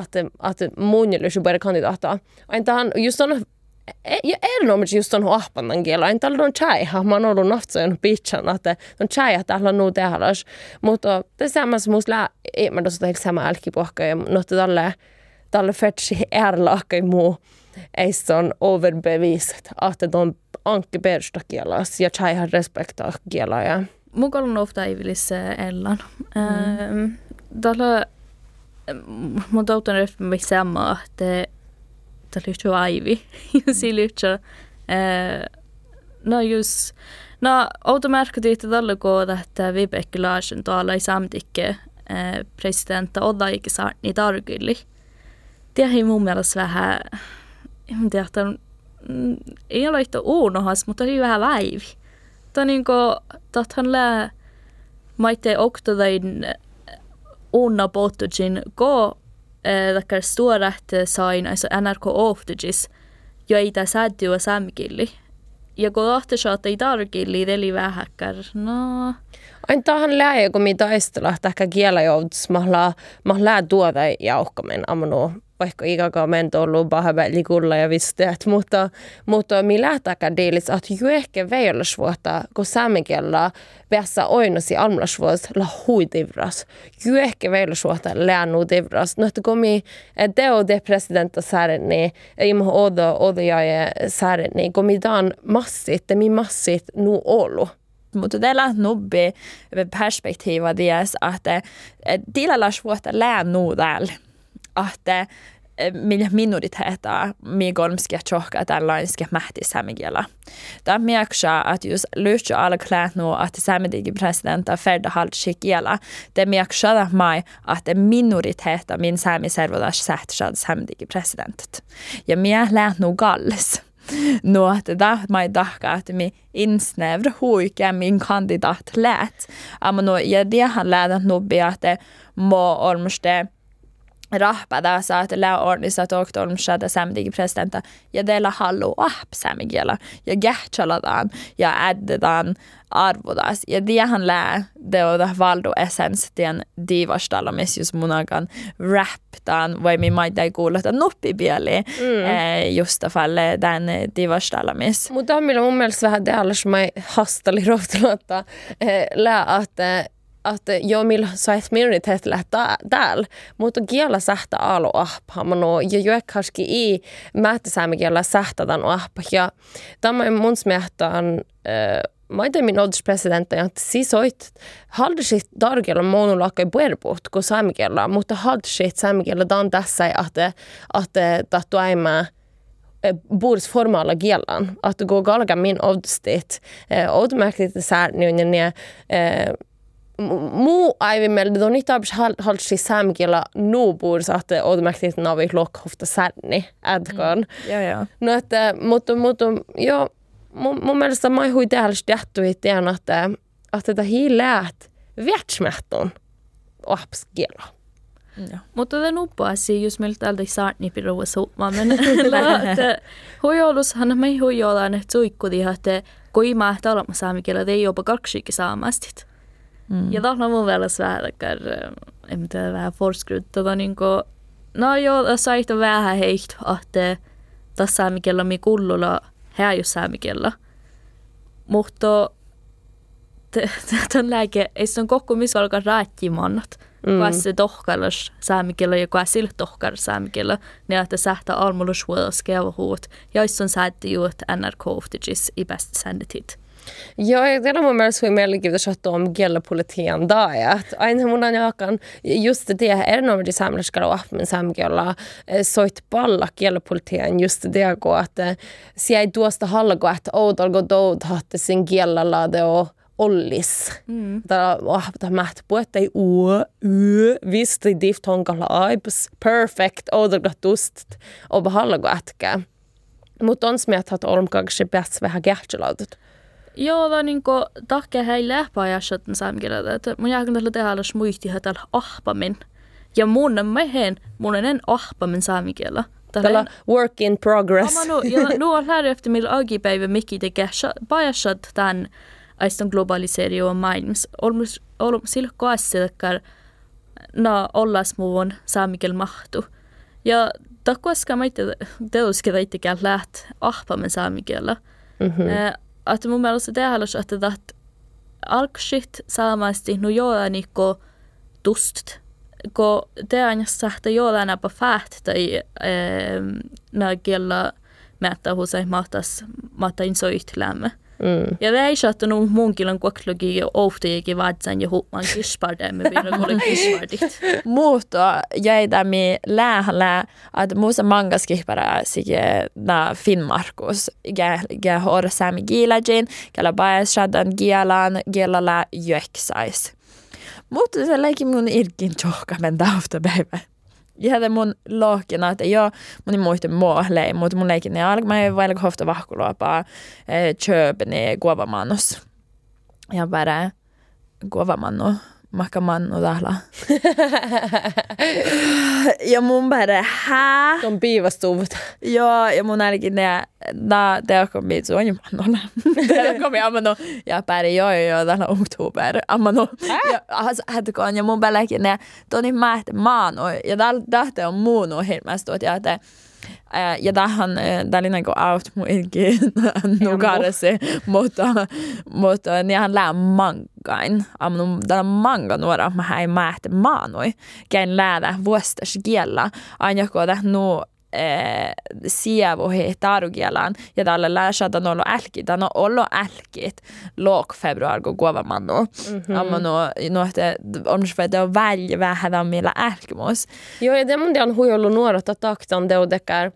että, että mun lyhtsä bara kandidaata. Aina just on ja erinomaisesti just on ahpannan kielä. En tällä on chai, mä oon ollut naftsojen pitchan, että on chai, että täällä on nuu tehdä. Mutta tillsammans måste lä, ei mä tuossa tehdä sama älkipuhka, ja notta tälle, tälle fetsi ärlaakka muu, ei se on overbeviset, että on ankki persta kielas ja chai har respektaa kielä. Ja. Mukalla ofta ei vilisi ellan. Mm. Tällä mun tautan ryhmä sama, että lyhtsä aivi. ja si lyhtsä. No just, no automerkki että tällä kohdalla, että Vibeke Larsen tuolla ei samtikke presidentta Odda eikä saa niitä. Det är mun mielestä vähän, en tiedä, että ei ole yhtä uunohas, mutta oli vähän väivi. Tämä niin kuin, tathan lää maitte oktodain uunna pohtuisin, ko takkar stuorat sain also NRK ohtugis joita säätyä saamikilli. Ja kun ohti saattaa ei tarkilli, eli vähäkkär, no... Ain tähän lähe, kun mi taistella, että kielä joutus, mä lää tuoda jauhkamen amanu vaikka ikäkä mento ollut kulla ja visteet, mutta, mutta mi lähtäkään diilis, että ju ehkä veilasvuotta, kun saamikielä päässä oinosi almlasvuos la huidivras. Ju ehkä veilasvuotta läänu divras. No, että kun mi teo de presidenta säärinni, imo odo odo ja säärinni, kun mi dan massit, mi massit nu ollut mutta tällä nubbi perspektiiva dies, että tilalla suotta lää nu täällä. Että millä minoriteetaa migolmskia tjohka tällaisia mähti samikielä. Tämä mieksa, että jos lyhtsä alkläät nu, että samitigi presidenta färda haltsi kielä, det mieksa mai, että minoriteeta min sami servodas sähtsad samitigi presidentet. Ja mie läät nu galles. no että da mai dahka että mi insnävr huike min kandidat lät. Amma no ja det han lät att nu be att det må ormste rahpada saat läordnissa tohtormshada samdigi presidenta ja dela hallu ahp samigiela ja gähtsaladan ja äddedan arvodas ja diahan lää deoda valdo essens tien divastalamis just munagan raptan vai mi maidai kuulata nuppibieli mm. eh, just falle den divastalamis. Mutta on mun mielestä vähän täällä, mä hastali rohtelutta, eh, lää, että att jag vill säga minoritet lähtää täällä, mutta kielä sähtä alo ahpa. No, ja ehkä i määtäsäämme kielä sähtätän ahpa. Ja tämä mun smehtään mä min ålderspresident att siis oit haldisit dargella monolakka puerbut kun saamikielä, mutta haldisit saamikielä dan tässä että että tattu äimää bors formala kielan, att gå galga min oddstit, odmärkligt särnyinen ja muu aivimelle on niitä abs halsi samkiela nuubur saatte automaktisesti navi lokhofta sänni ätkön. Mm. Joo, joo. No että, mutta, mutta joo, mun, mun mielestä mä hui täällä jättu itseään, että, että tämä hiiläät värtsmähtön apskiela. Ja. Mutta det nuppaasi just miltä aldrig saarni pirua suuma, men että huijollushan me huijollaan, että suikkudi, että kui mä talma saamikielä, ei jopa kaksikin saamastit. Mm. Ja tahtoo mun mielestä vähän, että en tiedä, vähän forskruttaa, niin kuin, no joo, saihto vähän heistä, että tässä saamikielä mi kullulla, här just saamikielä. Mutta tämän lääke, ei se on koko missä alkaa rääkkimannat. Mm. Kuka se tohkalas saamikielä ja kuka sillä tohkar saamikielä, niin että sähtä almulla suoda skeva huut. Ja jos on säätti juut NRK-oftigis i bäst sändetit. Joo, ja tämä on mun mielestä hyvin mielenkiintoista om kielipolitiikan daajat. Aina mun on jakan just det erinomaisesti saamelaisella ahmen saamkielä soit palla kielipolitiikan just det kun että siellä ei tuosta halko, että outolko doudhatte sin kielellä det och ollis. Mm. Tämä on mähtä puhutte uö, yö, visti dift honkalla aibs, perfect, outolko tust, och behalko ätkää. Mutta on smiat, että olmkaksi bäst vähän kähtselautet. Joo, vaan niin kuin takia hei lähpäajassa saamkieltä, että mun jälkeen tällä tehdä että täällä ahpamin. Ja mun on mehen, mun en ahpamin saamikielä. Tällä work in progress. Ama nu, ja nu on lähdö efter millä agipäivä mikki tekee pajassa tämän aiston globaliseri och maailmas. Olemme sillä kohdassa, että na ollas muun saamikiel mahtu. Ja takkuaska mä itse teoskeda itsekään läht ahpamin saamikielä. Mm-hmm että mun mielestä tehdään, että alkshit saamasti no joaniko tust ko teanjassa että joana pa fäht tai na kiellä mättä husai mahtas mahtain soitlämme. Mm. Ja väisat on munkin on koklogi ja oftiikin vatsan ja huuman kispardamme vielä kuule kispardit. Muuta jäi tämi lähellä, että muussa mangas kihpara sige na Finnmarkus. Gä hor sami giilajin, kellä bajas shadan gielan, gielala jöksais. Mutta se läki mun irkin tjohka men päivä hade mun lohkina, että joo, mun muista muohlei, mutta mun leikin ne alkaa, mä ei vielä kohta vahkuloapaa kööpeni kuovamannos. Ja bara kuovamanno, makamanno täällä. ja mun bara, hää? On piivastuvut. Joo, ja mun ainakin ne, da, det kommer bli så mannolla. det kommer jag no, ja päri joo joo täällä oktober. Amma no, ja alltså hätkään ja mun päälläkin ne, toni mä maano ja täällä tähtä on muun ohjelmasta, että että ja tähän tällä niin kuin out muinkin nukarasi, mutta, mutta niinhän lää mangain. Amma täällä manga nuora, mä ei määhtä maanoi. Käin läädä vuostas kiellä. Aina kun nu eh, sievuhi tarugielan ja tällä läsä on ollut älki, tämä on ollut älkit lok februar kun kuovamannu. Mm-hmm. Amma no, no että on se välja vähän millä älkimus. Joo, ja det mun on huijollu nuoret att taktan det och dekar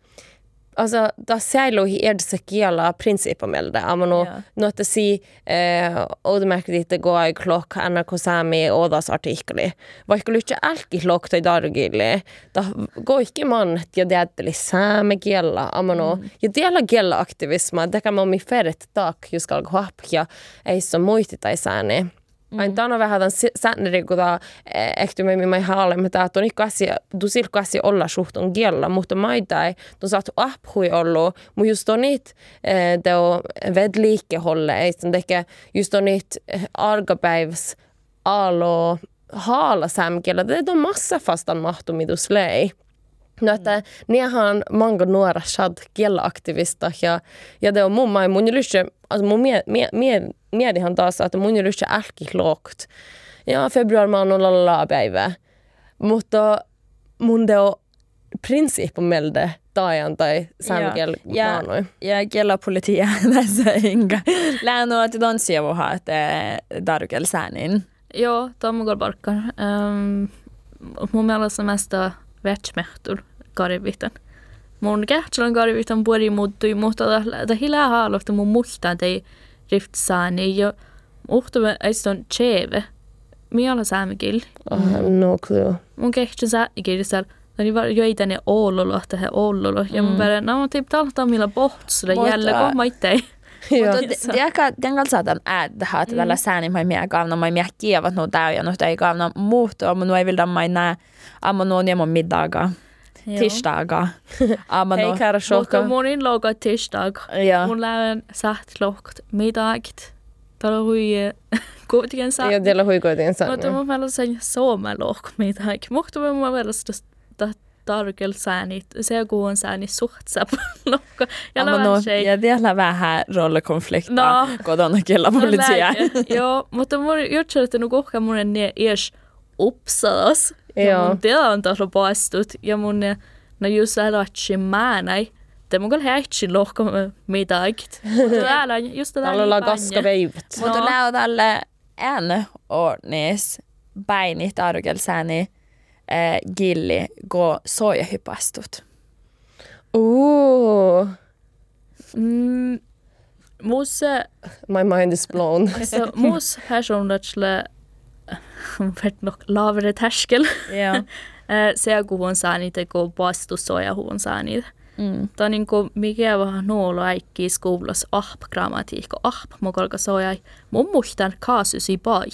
Altså, da seilu hi erd se kiela prinsipamelde. Amano, Ja. no että si eh, odomerkki ditte go ai klok NRK Sami odas artikkeli. Vaikka lyhtsä älki klok tai dargille. Da go ikke man et ja deatteli same kiela. Amano, Mm. ja diela kiela aktivisma. Det kan man mi feret tak just skal hapja ei så muisti tai sääni. Mm. Ain tana vähän tämän säännöri, kun tämä ehty me mai haalle, mutta että on du silkku asia olla suhtun kiellä, mutta maita ei, tu saatu aphui ollut, mutta just on niitä, det on vedliikeholle, ei sen teke, just on niitä argapäivs alo haala sämkellä, det on massa fastan mahtumitus lei. No, että niehän mange nuora shad kielaktivista ja, ja det on mun mai mun lyssä, alltså mun mie, mie, mie, miedihan taas, että mun lyssä älki klokt. Ja februari maan on lalla päivä. Mutta mun det on principomelde taajan tai sämkel ja, maanoi. ja kielapolitia tässä enkä. Läänö, että don sievuha, että dargel säänin. Joo, Tommo Barkar. Um, mun mielestä meistä vätsmehtur karivitan. Mun kähtsälän karivitan puoli muuttui, mutta ta hilää haalofta mun muistaa tei riftsaani ja uhtuva eiston cheve. Miala saamikil. Oh, no clue. Mun kehtsin saamikil siellä. Niin var jo ei tänne Oululla, tähän Oululla. Ja mun verran, no mä tiip talta millä pohtsille Mutta- jälle, kun mä ittei. Ja. Mutta den kanssa saatan äädä, että tällä säänin mai mie kaavna mai mie kievat no tää ja no ei kaavna muuttua, mutta no ei vilda mai nää amma no niemo middaga. Tisdaga. Amma Hei, no. kära Mutta shokka. mun inloga tisdag. Ja. Mun lähen saht lokt middagt. Täällä hui kuitenkin saa. Ja tiedä huikoitiin Mutta sen. mun mielestä sen sooma lok middag. Mutta mun mielestä tarkel säänit. Se kun on säänit suhtsap lokka. Ja Amma no. se Ja tiedä vähän rollekonflikta. No. Kotona kielapolitia. Joo, mutta mun juttu, että nu kohka mun en ees upsadas. Ja Joo. mun on taas paistut. Ja mun ne, no just älä määnäi. Det mun kyllä häitsin lohko middagt. Mutta älä just det Täällä ollaan kaska veivät. Mutta lää tälle en ordnis beinit argelsääni eh, gilli go sojahypastut. Ooh, Mm, mus, my mind is blown. alltså, mus personlighetsle vart nog lavere terskel. Ja. Eh, Se kun on saanut, kun vastusoja huon saanut. Mm. Tämä on niin kuin mikä vähän nuolo äikki skoulassa ahp grammatiikka, ahp mokolka soja. Mun muistan kaasusi bail.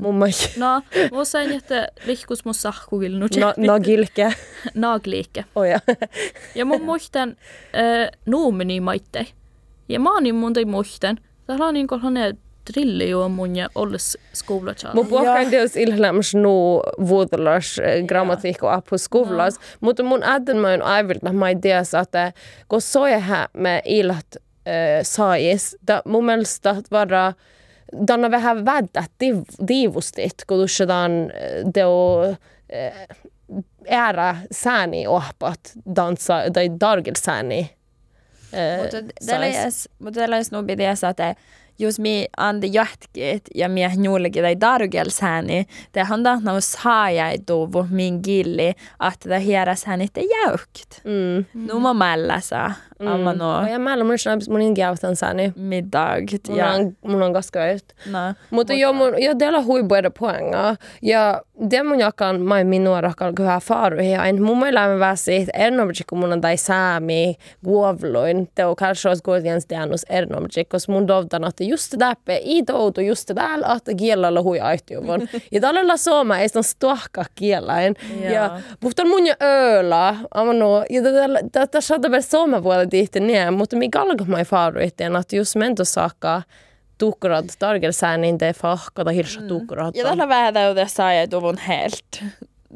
Mun mai. No, mun sain, että lihkus mun sahkuvil nu No, no gilke. nagliikke. Oja. Ja mun muistan äh, nuumeni maitte. Ja mä oon mun tai muistan. Täällä on niin kuin hänen drilli jo mun ja olles skoulassa. Mun puhutaan teos ilhläms nu vuodelas grammatiikko apu skuvlas. Mutta mun adden mä on aivilta mä ei tiedä, että kun soja me ilat saajis, da mun mielestä vara Danna vähän väddät diivustit, kun tuossa teo ära sääni ohpat dansa tai dargil sääni. Mutta tällä jäs, mutta tällä jäs nu bidias, että jos mi ande jatkit ja mi juulikin tai dargelsääni, det handlar om att saaja tuvu min gilli, että hieras hän inte jäukt. Mm. Nu må amma no Ja mä mun mun ingiautan sääni. middagt. Mun Ja, on, mun on kaskavairt. no. Mutta joo, mun, joo, teillä on huipuida poängaa. Ja det mun jakan mai minua rakal kyllä faaruihin. Ja mun mielestä mä vähän siitä ernomiksi, kun mun on tai saami guovloin. Te on kanske olisi kuitenkin tiedannut ernomiksi, koska mun dovtan, että just det där, i toutu just det där, että kielellä hui aihtiuvon. ja tällä sooma ei sitä stuahka kielain. Ja puhtaan mun jo ööllä. Amano, ja tätä saada vielä vuoda tihti niin, mutta mikä alkaa mai faaruihin, että just mento saakka tukkurad targelsään, niin te fahkata hirsa tukkurad. Ja tällä vähän täytyy saaja tuvun helt.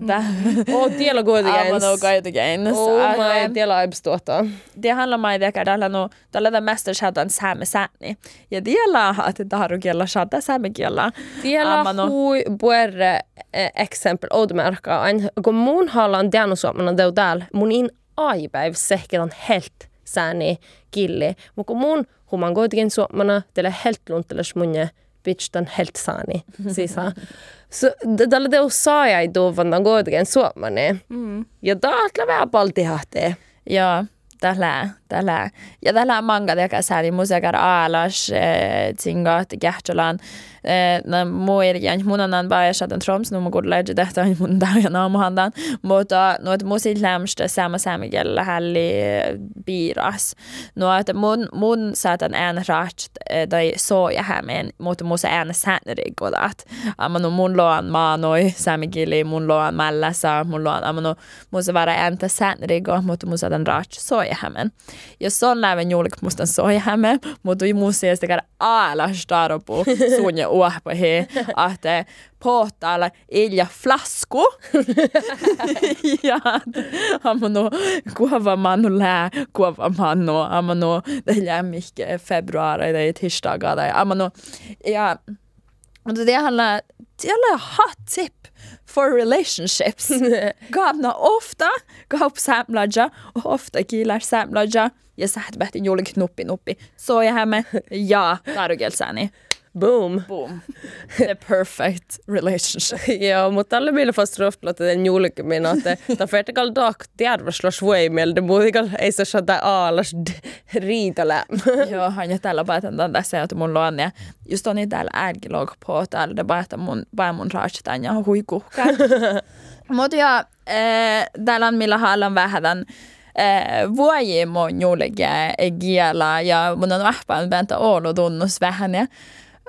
Tää. Oh, tiellä Amma kuitenkin. no kuitenkin. Oh Att, my, eh, tiellä aibstuota. det handlar om att tällä no tällä tämä mester shatan sääme sääni. Ja tiellä että taharu kiellä shata sääme kiellä. Tiellä Amma no. hui puerre exempel oudmerkka. Kun mun halan tiennyt suomana teu täällä, mun in aipäiv sehketan helt sääni killi. Mutta kun mun human kuitenkin suomana, teillä helt lunteles munje bitch den helt saani. Siis Så tällä teu saaja ei tuu vantan kuitenkin suomani. Ja taatla vähän paltihahteen. Ja, tällä, tällä. Ja tällä manga teka sääni musikar aalas eh, eh, na muirjan munanan baajasatan troms no mukut leidä tehtä mun täyä naamuhandan mutta että musit lämstä sama saamikellä hälli piiras että mun mun saatan ään raht tai soja hämeen mutta musa ään säännörigodat amma no mun loan maanoi saamikili mun loan mällässä mun loan amma no musa vara ääntä säännörigo mutta musa saatan raht soijahämen. Ja son läven juulik mustan soijahämen, mutta musta ei sitä alas taropu suunja uahpa he, ahte pohtaalla ilja flasku. ja amano kuva manu lää, kuva manu, amano det lämmike februari, det är tisdagar, amano ja, mutta det handlar, det handlar hot tip for relationships. قابنا ofta på قاب och ofta killar ساملاجا ja sä et bähti knopp. nuppi nuppi. Soja häme ja tarugelsääni. Boom. Boom. The perfect relationship. Joo, mutta tällä meillä fast rohplotta den julkimin, että ta fertikal dak tjärvaslas voimel, de muikal ei se shata aalas riitale. Joo, ja täällä päätän tässä, että mun luon ja just on täällä ärkilog på täällä, de päätän mun, päätän mun raastan ja huikuhkaa. Mutta joo, täällä on millä haalan vähän äh, vuoji mun julkige giela ja mun on vahpaan päätä olo tunnus vähän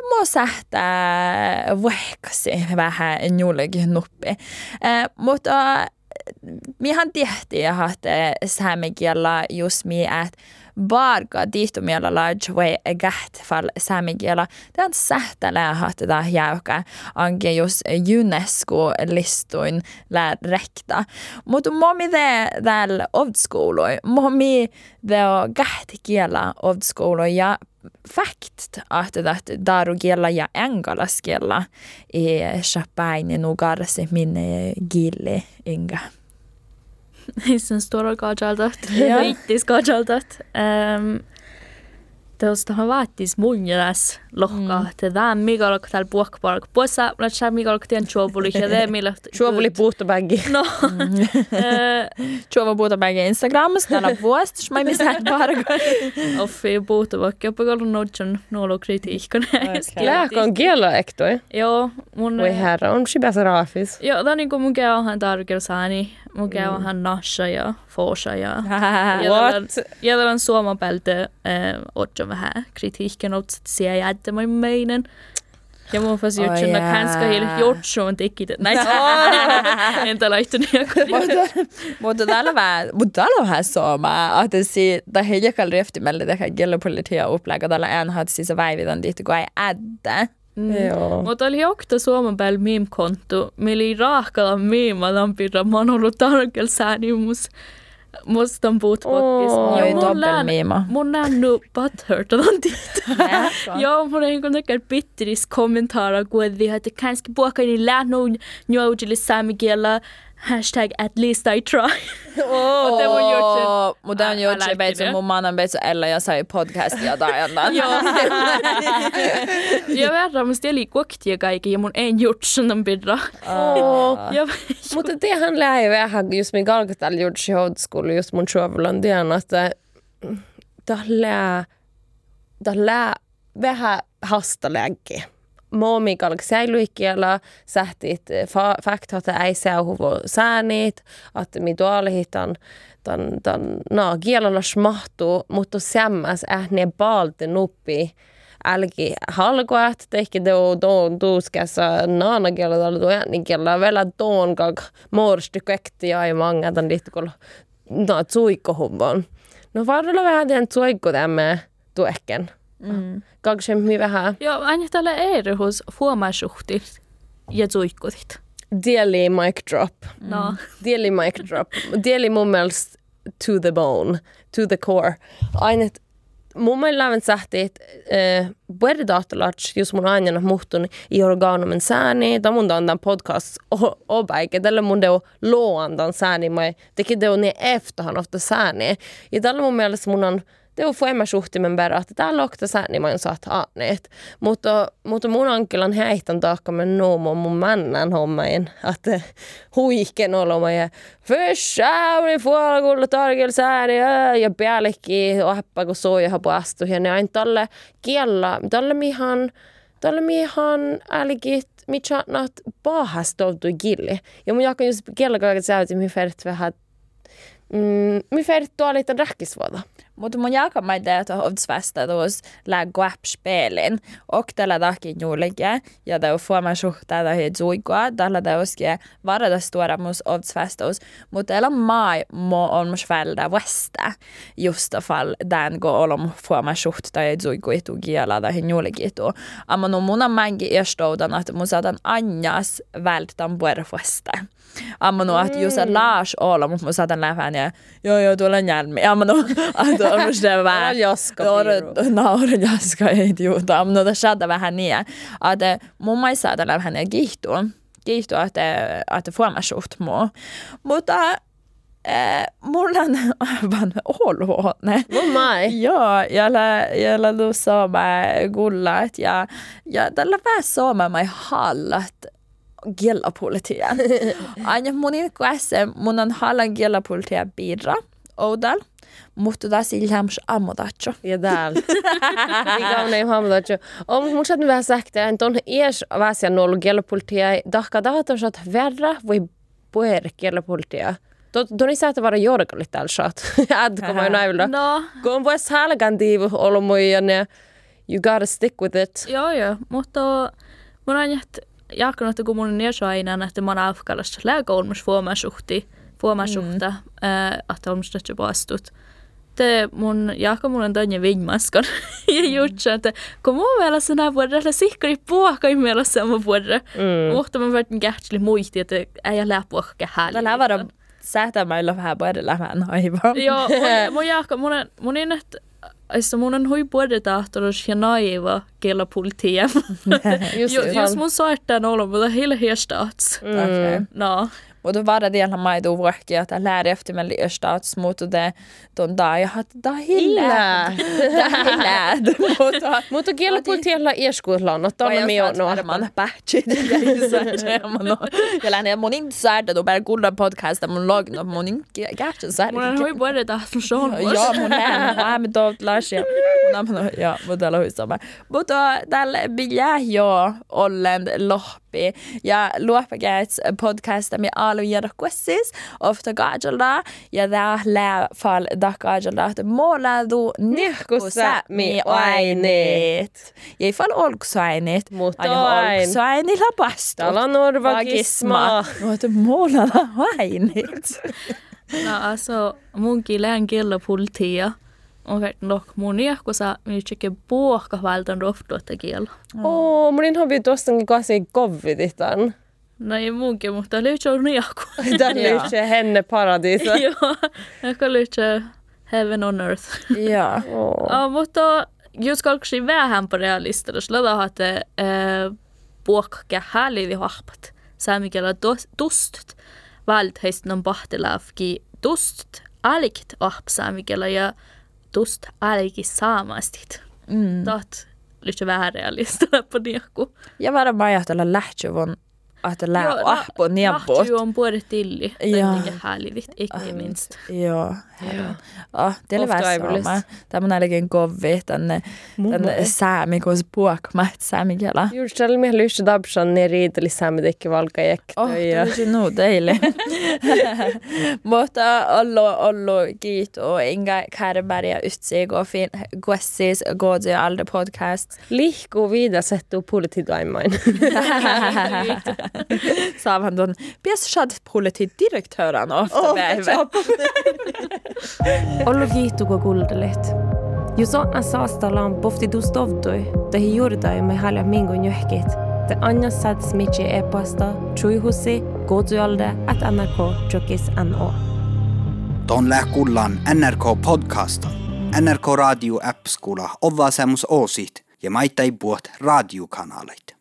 ja må sähtä vaikkasi vähän julkige nuppi. Mutta mihan tehtiin, että saamekielä just mi, että varga diihtomielä lajt vai gäht fall samikielä. Tämä on sähtälää hateta jäykä anke jos UNESCO-listuin lää rekta. Mutta momi det täällä ovdskouloi, momi det on gähtikielä ovdskouloi ja fakt att det darugiella ja engalaskiella i champagne nugarse minne gilli inga. sen stora kajaltat, viittis kajaltat. Um, Tuosta vaatis mun jäs lohka, mm. tämä mikä on täällä puhkapalk. Puossa, mikä on tien chuopuli ja tämä millä. Chuopuli puhtabaggi. No. Chuova puhtabaggi Instagramissa, täällä vuosta, mä en missään parka. Offi puhtabaggi, jopa kun nodjan nuolo kritiikkone. Lääkö on kielo ektoi? Joo. Mun... Voi herra, on shibäs raafis. Joo, tämä on niin kuin mun on tarkilla saani. Käy on nasha ja forsa ja... What? Ja tämä on suomapälte, otja vähän kritiikken, että se ei että mä meinen. Ja mun fasi Oi juttu, että kanska heille juttu on tekit. Näin entä laittu niin Mutta täällä on vähän, mutta täällä on vähän sama, että si, tai he jakal rehtimälle tehdä geopolitia upplägga, täällä en hat siis väivitän tihti, kun ei ädä. Joo. Mutta oli jokta Suomen päällä meme-konto. Meillä oli raakalla meme, lampirra. Mä oon ollut tarkella sääni mus, mustan puutpokkis. Oi, Oi, dobbelmima. Mun nännu butthurt on tihti. Joo, mun ei kun tekee bitteris kommentaara kuitenkin, että kanski puhkaini lähnu njoujille saamikielä. Hashtag at least I try. Och det var gjort Mutta on Älä juttu, lähtee. että mun manan beitsu Ella ja sai podcastia tai jotain. Joo. ja verran musta oli koktia kaikki ja mun ei jutsun birra. Ja Mutta det handlar ju vähän, just min galgatal gjorde sig holdskola, just mun chuovulan tien, että tällä tällä vähän hastaläggi. Momi kalk säilyikkiellä sähtit että ei se huvo säänit, että mi hitan tan, tan, no, kielellä smahtuu, mutta semmäs ähne baalte nuppi älki halkoat, tehki do don tuuskassa naana kielellä tuo ääni kielellä vielä tuon kak morsti kekti ja manga tan lihtikolla no tsuikkohumban. No varrella vähän den tsuikko tämmö tuekken. Mm. Kaksemmi vähän Ja aina tällä erehus huomaisuhti ja suikkutit. dieli mic drop. No. Dieli mic drop. Dieli mun mielestä to the bone, to the core. Aina mun mielestä läven sähti, että puhutaan dahtalats, jos mun aina muhtun i organumen sääni, tai mun tämän podcast opäikä, tällä mun deo luon tämän sääni, mä teki deo niin eftahan ofta sääni. Ja tällä mun mielestä mun on Teu fuemme suhtimen perä, että täällä okta sä niin mä en saat aaneet. Mutta, mutta mun ankilan häihtän taakka me nuumo mun männän hommain. Että huihken oloma ja Förssäuni fuolakulla tarkil sääni ja päällekin ohappa kun soja puastu. Ja ne aina tälle kiellä, tälle mihan, tälle mihan älgit mi chatnat pahastovtu gilli. Ja mun jakan just kiellä kaiken säytin, mi färt vähän mm, mi färt tuolitan räkkisvuoda. Mutta mun jakamaita että hodsvästä tuos lää guap-spelin. Och tällä tahkin juulikin. Ja det får man suhtaa tähän zuikua. Tällä täuskin varada stora mus hodsvästos. Mutta ela mai mo on mus välda västä. Just fall den go olom får man suhtaa tähän zuikuitu kiela tähän juulikitu. Amma no mun on mänkin erstoudan, että mun saatan anjas vältän puerfuesta. Amma no, että jos laas olla, mutta mun saatan lähdä ja joo joo tuolla on jälmi. Amma no, että on det vähän. Älä jaska, Naura jaska ei juuta. Amma no, tässä saada vähän niin. Että mun mielestä saada vähän ja kiihtua. Kiihtua, että, että får man suht muu. Mutta eh, mulla on aivan oloinen. Mun mai. Joo, jolla, jolla du saama gullat ja, ja tällä vähän saama mai hallat kielapolitiikan. Aina munin kuesse mun on hallan kielapolitiikan piirra, oudal, mutta taas ilhams ammodatjo. Ja täällä. Mikä on ei hamdatju. On mun saat vähän sähtä, että on ees väsiä ollut kielapolitia. Dahka tahto saat verra voi puher kielapolitia. Tuon ei saata vara jorkallit täällä saat. Ätkö mä näivillä. No, Kun vois hälkän tiivu ollut muijan ja you gotta stick with it. joo joo, mutta mun on jätt jakkanut, että kun mun on niin aina, että mä oon afkalassa lääkoulmus fuomasuhti, fuomasuhta, mm. että on musta postut. Te mun jakka mun on toinen vinmaskan. ja jutsa, että kun mun mielestä nää vuodella sihkari puokai mielessä sama vuodella. Mm. Mutta mä vertin kähtseli muisti, että ei lää puokka häli. Tällä vara sähtämäillä vähän puolella vähän aivan. Joo, mun, mun mun on, mun on, että Alltså mun on hui både tahtoros ja naiva kella politiem. Just Ju- det. Jos mun saattaa olla, mutta hille hiestats. Mm. Okei. No. Mutta vara vielä maidu vuokki, että lähde efter med liöstats, mutta det ton da ja hat da hille. Illä. Da hille. Mutta Mutta kielapolitialla ieskuutlannut. Tuolla mi on no. Man patchit ja isä. Ja lähde mun inte särda då bara kuulla podcasta mun logna mun inte kähtsä särda. Mun on hui både tahtoros on. Joo, mun näen. Mä emme tuolta lasia. Mun on, joo, mutta täällä huissaamme. Mutta täällä minä jo ollen lohpi. Ja luoppakäits podcasta mi alu jada kuessis. Ofta gajalda. Ja tää lää fall da gajalda. Että måla du nihkusämi ainit. Ja ei fall olksuainit. Mutta olksuainilla pastu. Täällä on norvakisma. Mutta måla ainit. No alltså munkin lään kella politia. Mun iähkosa, minä tsekke puohka vältän roftuotta kielo. Oo, mun hobby tuostankin kasi kovvititan. No ei munkin, mutta löytyy on. Tän Joo. lyhtsee henne paradiisa. Joo, ehkä löytyy heaven on earth. Ja. Oo. Ja, mutta jos kalksi vähän på jos lada hatte äh, puokka hälivi hahpat. Saamikielä tustut. Vält heistä on pahtilaavki tustut. Alikt ahp saamikielä ja tust aliki saamastit. Mm. Taht löytyy vähän realista på niakku. Ja varmaan ajatella lähtövon, että lää ahpo niempot. Lahti on puolet tilli. Joo. Tänne häälivit, ikke minst. Joo, herran. Oh, det är Ofta väl aivollista. samma. Tämä on ainakin kovi tänne, tänne säämi, kun puokmat säämi kielä. Juuri siellä mihin lyhtsee dabsan ne riiteli säämitekki valkajekta. Oh, ja... tosi nu teille. Mutta ollu, ollu kiito, inga kärberga utse, gå fin, guessis, gå till alla podcasts. Lihkuu viidasettuu polititoimain. Saavan tuon piesshad politidirektöran ofta päivä. Ollu kiihtuko kuldelit. Jos on saastalla on pofti tustovtui, tehi juurdai me halja mingun johkit. Te anja sad smitsi e-posta, chuihusi, gotujalde, at NRK jokis NO. Ton lää kullan NRK podcasta. NRK Radio App-skula ovaa semmus oosit ja maittai puot radiokanaleit.